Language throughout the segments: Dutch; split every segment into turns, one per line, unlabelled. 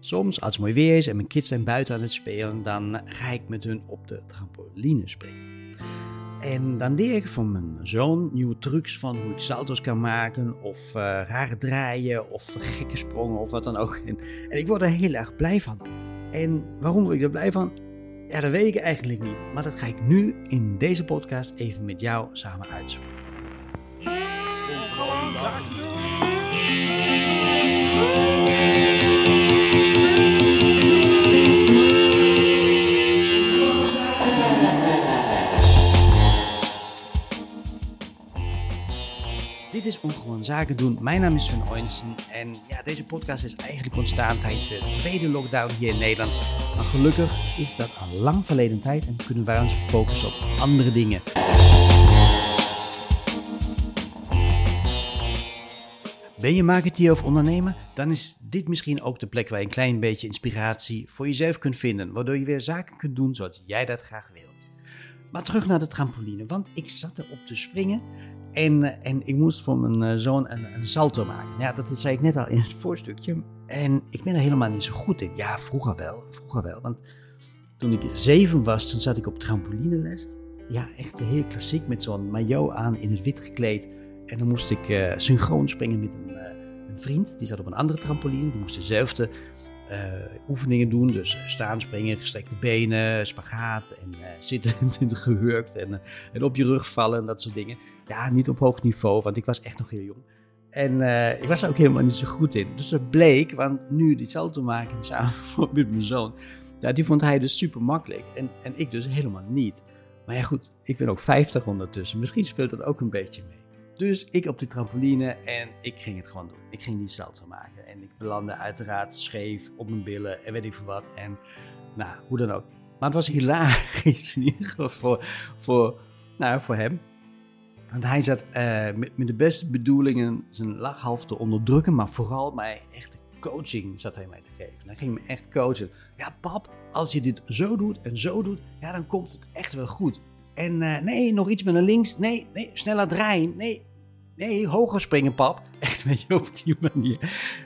Soms, als het mooi weer is en mijn kids zijn buiten aan het spelen, dan ga ik met hun op de trampoline springen. En dan leer ik van mijn zoon nieuwe trucs van hoe ik salto's kan maken, of uh, rare draaien, of gekke sprongen, of wat dan ook. En, ik word er heel erg blij van. En waarom word ik er blij van? Ja, dat weet ik eigenlijk niet. Maar dat ga ik nu in deze podcast even met jou samen uitzoeken. Doen. Mijn naam is Sven Oinsen en ja, deze podcast is eigenlijk ontstaan tijdens de tweede lockdown hier in Nederland. Maar gelukkig is dat al lang verleden tijd en kunnen wij ons focussen op andere dingen. Ben je marketeer of ondernemer? Dan is dit misschien ook de plek waar je een klein beetje inspiratie voor jezelf kunt vinden, waardoor je weer zaken kunt doen zoals jij dat graag wilt. Maar terug naar de trampoline, want ik zat erop te springen en, eh, en ik moest voor mijn eh, zoon een, een salto maken. Ja, dat zei ik net al in het voorstukje. En ik ben er helemaal niet zo goed in. Ja, vroeger wel, vroeger wel. Want toen ik zeven was, toen zat ik op trampolineles. Ja, echt heel klassiek met zo'n maillot aan in het wit gekleed. En dan moest ik uh, synchroon springen met een, een, vriend. Die zat op een andere trampoline. Die moest dezelfde oefeningen doen. Dus uh, staan, springen, gestrekte benen, spagaat en uh, zitten gehurkt en, en op je rug vallen en dat soort dingen. Ja, niet op hoog niveau, want ik was echt nog heel jong. En ik was er ook helemaal niet zo goed in. Dus dat bleek, want nu die salto maken samen met mijn zoon, ja, die vond hij dus super makkelijk. En, en ik dus helemaal niet. Maar ja goed, ik ben ook 50 ondertussen. Misschien speelt dat ook een beetje mee. Dus ik op die trampoline en ik ging het gewoon doen. Ik ging die salto maken. En ik belandde uiteraard scheef op mijn billen en weet ik veel wat. En nou, hoe dan ook. Maar het was hilarisch in ieder geval voor, voor, nou, voor hem. Want hij zat uh, met, de beste bedoelingen zijn lachhalf te onderdrukken, maar vooral mij echt coaching zat hij mij te geven. Hij ging me echt coachen. Ja, pap, als je dit zo doet en zo doet, ja, dan komt het echt wel goed. En uh, nee, nog iets met een links. Nee, nee, sneller draaien. Nee, nee, hoger springen, pap. Echt, weet je, op die manier.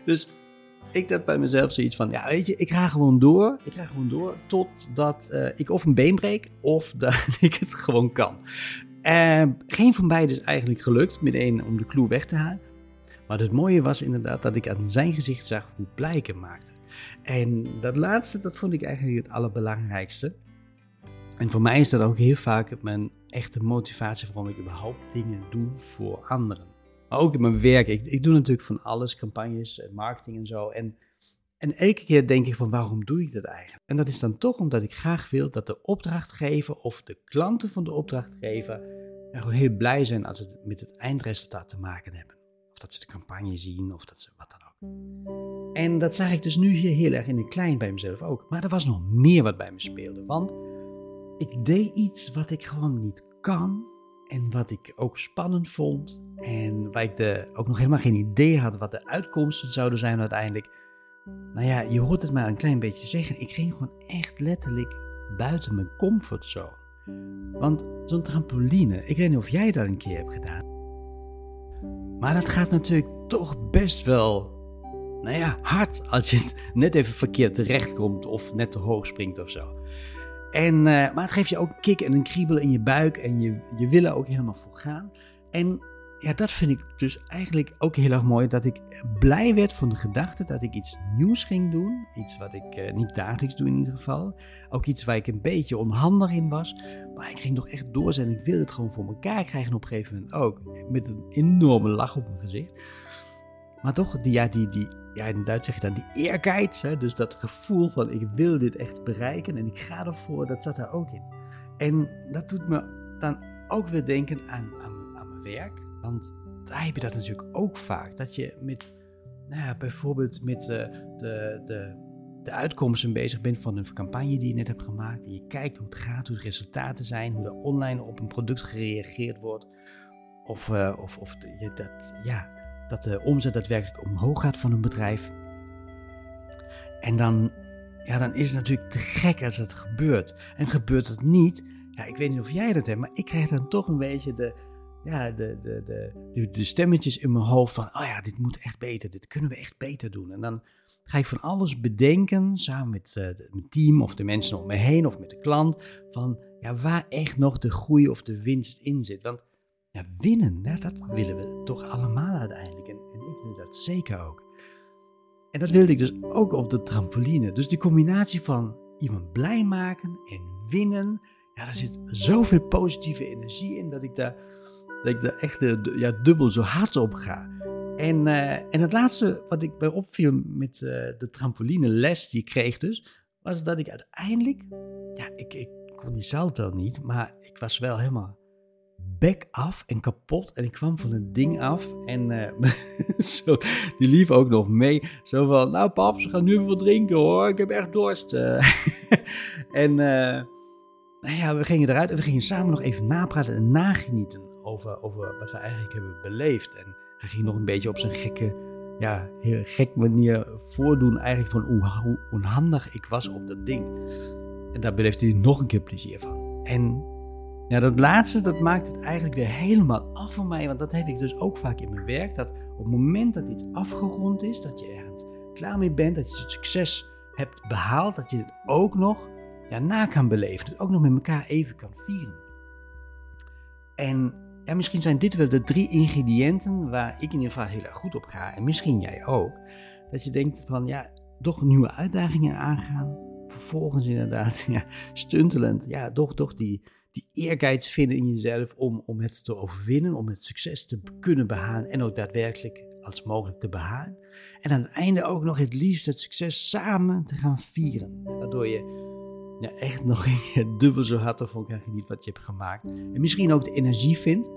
Dus ik dacht bij mezelf zoiets van, ja, weet je, ik ga gewoon door. Ik ga gewoon door totdat uh, ik of een been breek of dat ik het gewoon kan. Uh, geen van beiden is eigenlijk gelukt, meteen om de clue weg te halen. Maar het mooie was inderdaad dat ik aan zijn gezicht zag hoe blij ik maakte. En dat laatste, dat vond ik eigenlijk het allerbelangrijkste. En voor mij is dat ook heel vaak mijn echte motivatie waarom ik überhaupt dingen doe voor anderen. Maar ook in mijn werk. Ik, ik doe natuurlijk van alles, campagnes, marketing en zo. En, en elke keer denk ik van waarom doe ik dat eigenlijk? En dat is dan toch omdat ik graag wil dat de opdrachtgever of de klanten van de opdrachtgever ja, gewoon heel blij zijn als het met het eindresultaat te maken hebben. Of dat ze de campagne zien of dat ze wat dan ook. En dat zag ik dus nu hier heel erg in het klein bij mezelf ook. Maar er was nog meer wat bij me speelde. Want ik deed iets wat ik gewoon niet kan. En wat ik ook spannend vond. En waar ik de, ook nog helemaal geen idee had wat de uitkomsten zouden zijn uiteindelijk. Nou ja, je hoort het maar een klein beetje zeggen. Ik ging gewoon echt letterlijk buiten mijn comfortzone. Want zo'n trampoline, ik weet niet of jij dat een keer hebt gedaan. Maar dat gaat natuurlijk toch best wel, nou ja, hard als je net even verkeerd terechtkomt of net te hoog springt of zo. En, uh, maar het geeft je ook een kick en een kriebel in je buik en je, je wil er ook helemaal voor gaan. En ja, dat vind ik dus eigenlijk ook heel erg mooi. Dat ik blij werd van de gedachte dat ik iets nieuws ging doen. Iets wat ik uh, niet dagelijks doe in ieder geval. Ook iets waar ik een beetje onhandig in was. Maar ik ging nog echt doorzetten. Ik wilde het gewoon voor elkaar krijgen op een gegeven moment ook. Met een enorme lach op mijn gezicht. Maar toch, die, ja, die, die, ja, in Duits zeg je dan die eergeids. Hè? Dus dat gevoel van ik wil dit echt bereiken en ik ga ervoor, dat zat daar ook in. En dat doet me dan ook weer denken aan, aan, mijn werk. Want daar heb je dat natuurlijk ook vaak. Dat je met, nou ja, bijvoorbeeld met uh, de, de, de uitkomsten bezig bent van een campagne die je net hebt gemaakt. En je kijkt hoe het gaat, hoe de resultaten zijn, hoe er online op een product gereageerd wordt. Of, uh, of, of je dat, ja, dat de omzet daadwerkelijk omhoog gaat van een bedrijf. En dan, ja, dan is het natuurlijk te gek als het gebeurt. En gebeurt het niet, ja, ik weet niet of jij dat hebt, maar ik krijg dan toch een beetje de, ja, de, de, de, de, stemmetjes in mijn hoofd van, oh ja, dit moet echt beter, dit kunnen we echt beter doen. En dan ga ik van alles bedenken, samen met uh, mijn team of de mensen om me heen of met de klant, van ja, waar echt nog de groei of de winst in zit. Want ja, winnen, ja, dat willen we toch allemaal uiteindelijk. En, ik wil dat zeker ook. En dat wilde ik dus ook op de trampoline. Dus die combinatie van iemand blij maken en winnen, ja, daar zit zoveel positieve energie in dat ik daar, dat ik daar echt ja, dubbel zo hard op ga. En, uh, en het laatste wat ik bij opviel met uh, de trampoline les die ik kreeg dus, was dat ik uiteindelijk, ja, ik, ik kon die salto niet, maar ik was wel helemaal bek af en kapot. En ik kwam van het ding af. En uh, zo, die liep ook nog mee. Zo van, nou pap, ze gaan nu even wat drinken hoor. Ik heb echt dorst. en uh, nou ja, we gingen eruit en we gingen samen nog even napraten en nagenieten over, over wat we eigenlijk hebben beleefd. En hij ging nog een beetje op zijn gekke, ja, heel gek manier voordoen eigenlijk van hoe, hoe onhandig ik was op dat ding. En daar beleefde hij nog een keer plezier van. En ja, dat laatste, dat maakt het eigenlijk weer helemaal af van mij. Want dat heb ik dus ook vaak in mijn werk. Dat op het moment dat iets afgerond is, dat je ergens klaar mee bent, dat je het succes hebt behaald, dat je het ook nog ja, na kan beleven. Dat ook nog met elkaar even kan vieren. En ja, misschien zijn dit wel de drie ingrediënten waar ik in ieder geval heel erg goed op ga. En misschien jij ook. Dat je denkt van ja, toch nieuwe uitdagingen aangaan. Vervolgens inderdaad, ja, stuntelend. Ja, toch, toch die, die eergeids vinden in jezelf om, om het te overwinnen, om het succes te kunnen behalen en ook daadwerkelijk als mogelijk te behalen. En aan het einde ook nog het liefst het succes samen te gaan vieren. Waardoor je ja, echt nog dubbel zo hard ervan kan genieten wat je hebt gemaakt. En misschien ook de energie vindt,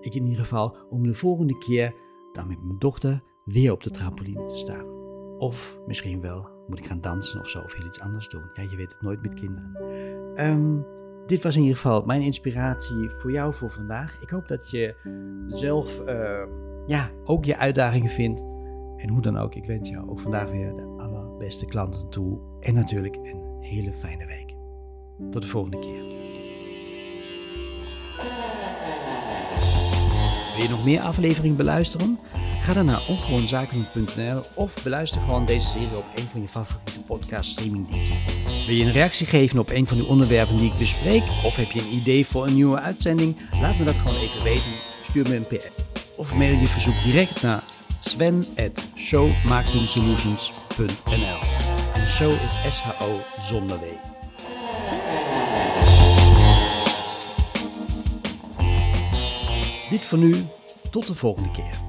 ik in ieder geval, om de volgende keer dan met mijn dochter weer op de trampoline te staan. Of misschien wel moet ik gaan dansen of zo, of heel iets anders doen. Ja, je weet het nooit met kinderen. Um, dit was in ieder geval mijn inspiratie voor jou voor vandaag. Ik hoop dat je zelf uh, ja, ook je uitdagingen vindt. En hoe dan ook, ik wens jou ook vandaag weer de allerbeste klanten toe. En natuurlijk een hele fijne week. Tot de volgende keer. Wil je nog meer afleveringen beluisteren? Ga dan naar ongewoonzaken.nl of beluister gewoon deze serie op een van je favoriete podcast streamingdiensten. Wil je een reactie geven op een van de onderwerpen die ik bespreek? Of heb je een idee voor een nieuwe uitzending? Laat me dat gewoon even weten. Stuur me een PM. Of mail je verzoek direct naar sven.showmarketingsolutions.nl En show is S-H-O zonder W. Dit voor nu. Tot de volgende keer.